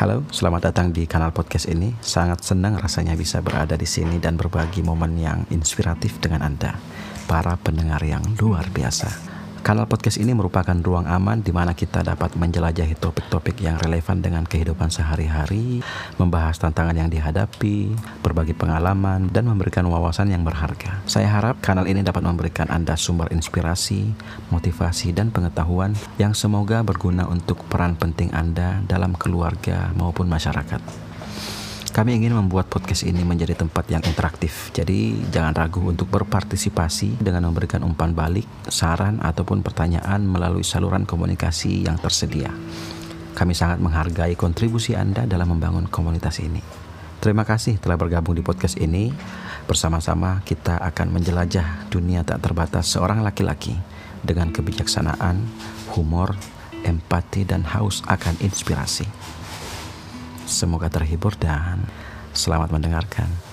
Halo, selamat datang di kanal podcast ini. Sangat senang rasanya bisa berada di sini dan berbagi momen yang inspiratif dengan Anda, para pendengar yang luar biasa. Kanal podcast ini merupakan ruang aman di mana kita dapat menjelajahi topik-topik yang relevan dengan kehidupan sehari-hari, membahas tantangan yang dihadapi, berbagi pengalaman, dan memberikan wawasan yang berharga. Saya harap kanal ini dapat memberikan Anda sumber inspirasi, motivasi, dan pengetahuan yang semoga berguna untuk peran penting Anda dalam keluarga maupun masyarakat. Kami ingin membuat podcast ini menjadi tempat yang interaktif, jadi jangan ragu untuk berpartisipasi dengan memberikan umpan balik, saran, ataupun pertanyaan melalui saluran komunikasi yang tersedia. Kami sangat menghargai kontribusi Anda dalam membangun komunitas ini. Terima kasih telah bergabung di podcast ini. Bersama-sama kita akan menjelajah dunia tak terbatas seorang laki-laki dengan kebijaksanaan, humor, empati, dan haus akan inspirasi. Semoga terhibur dan selamat mendengarkan.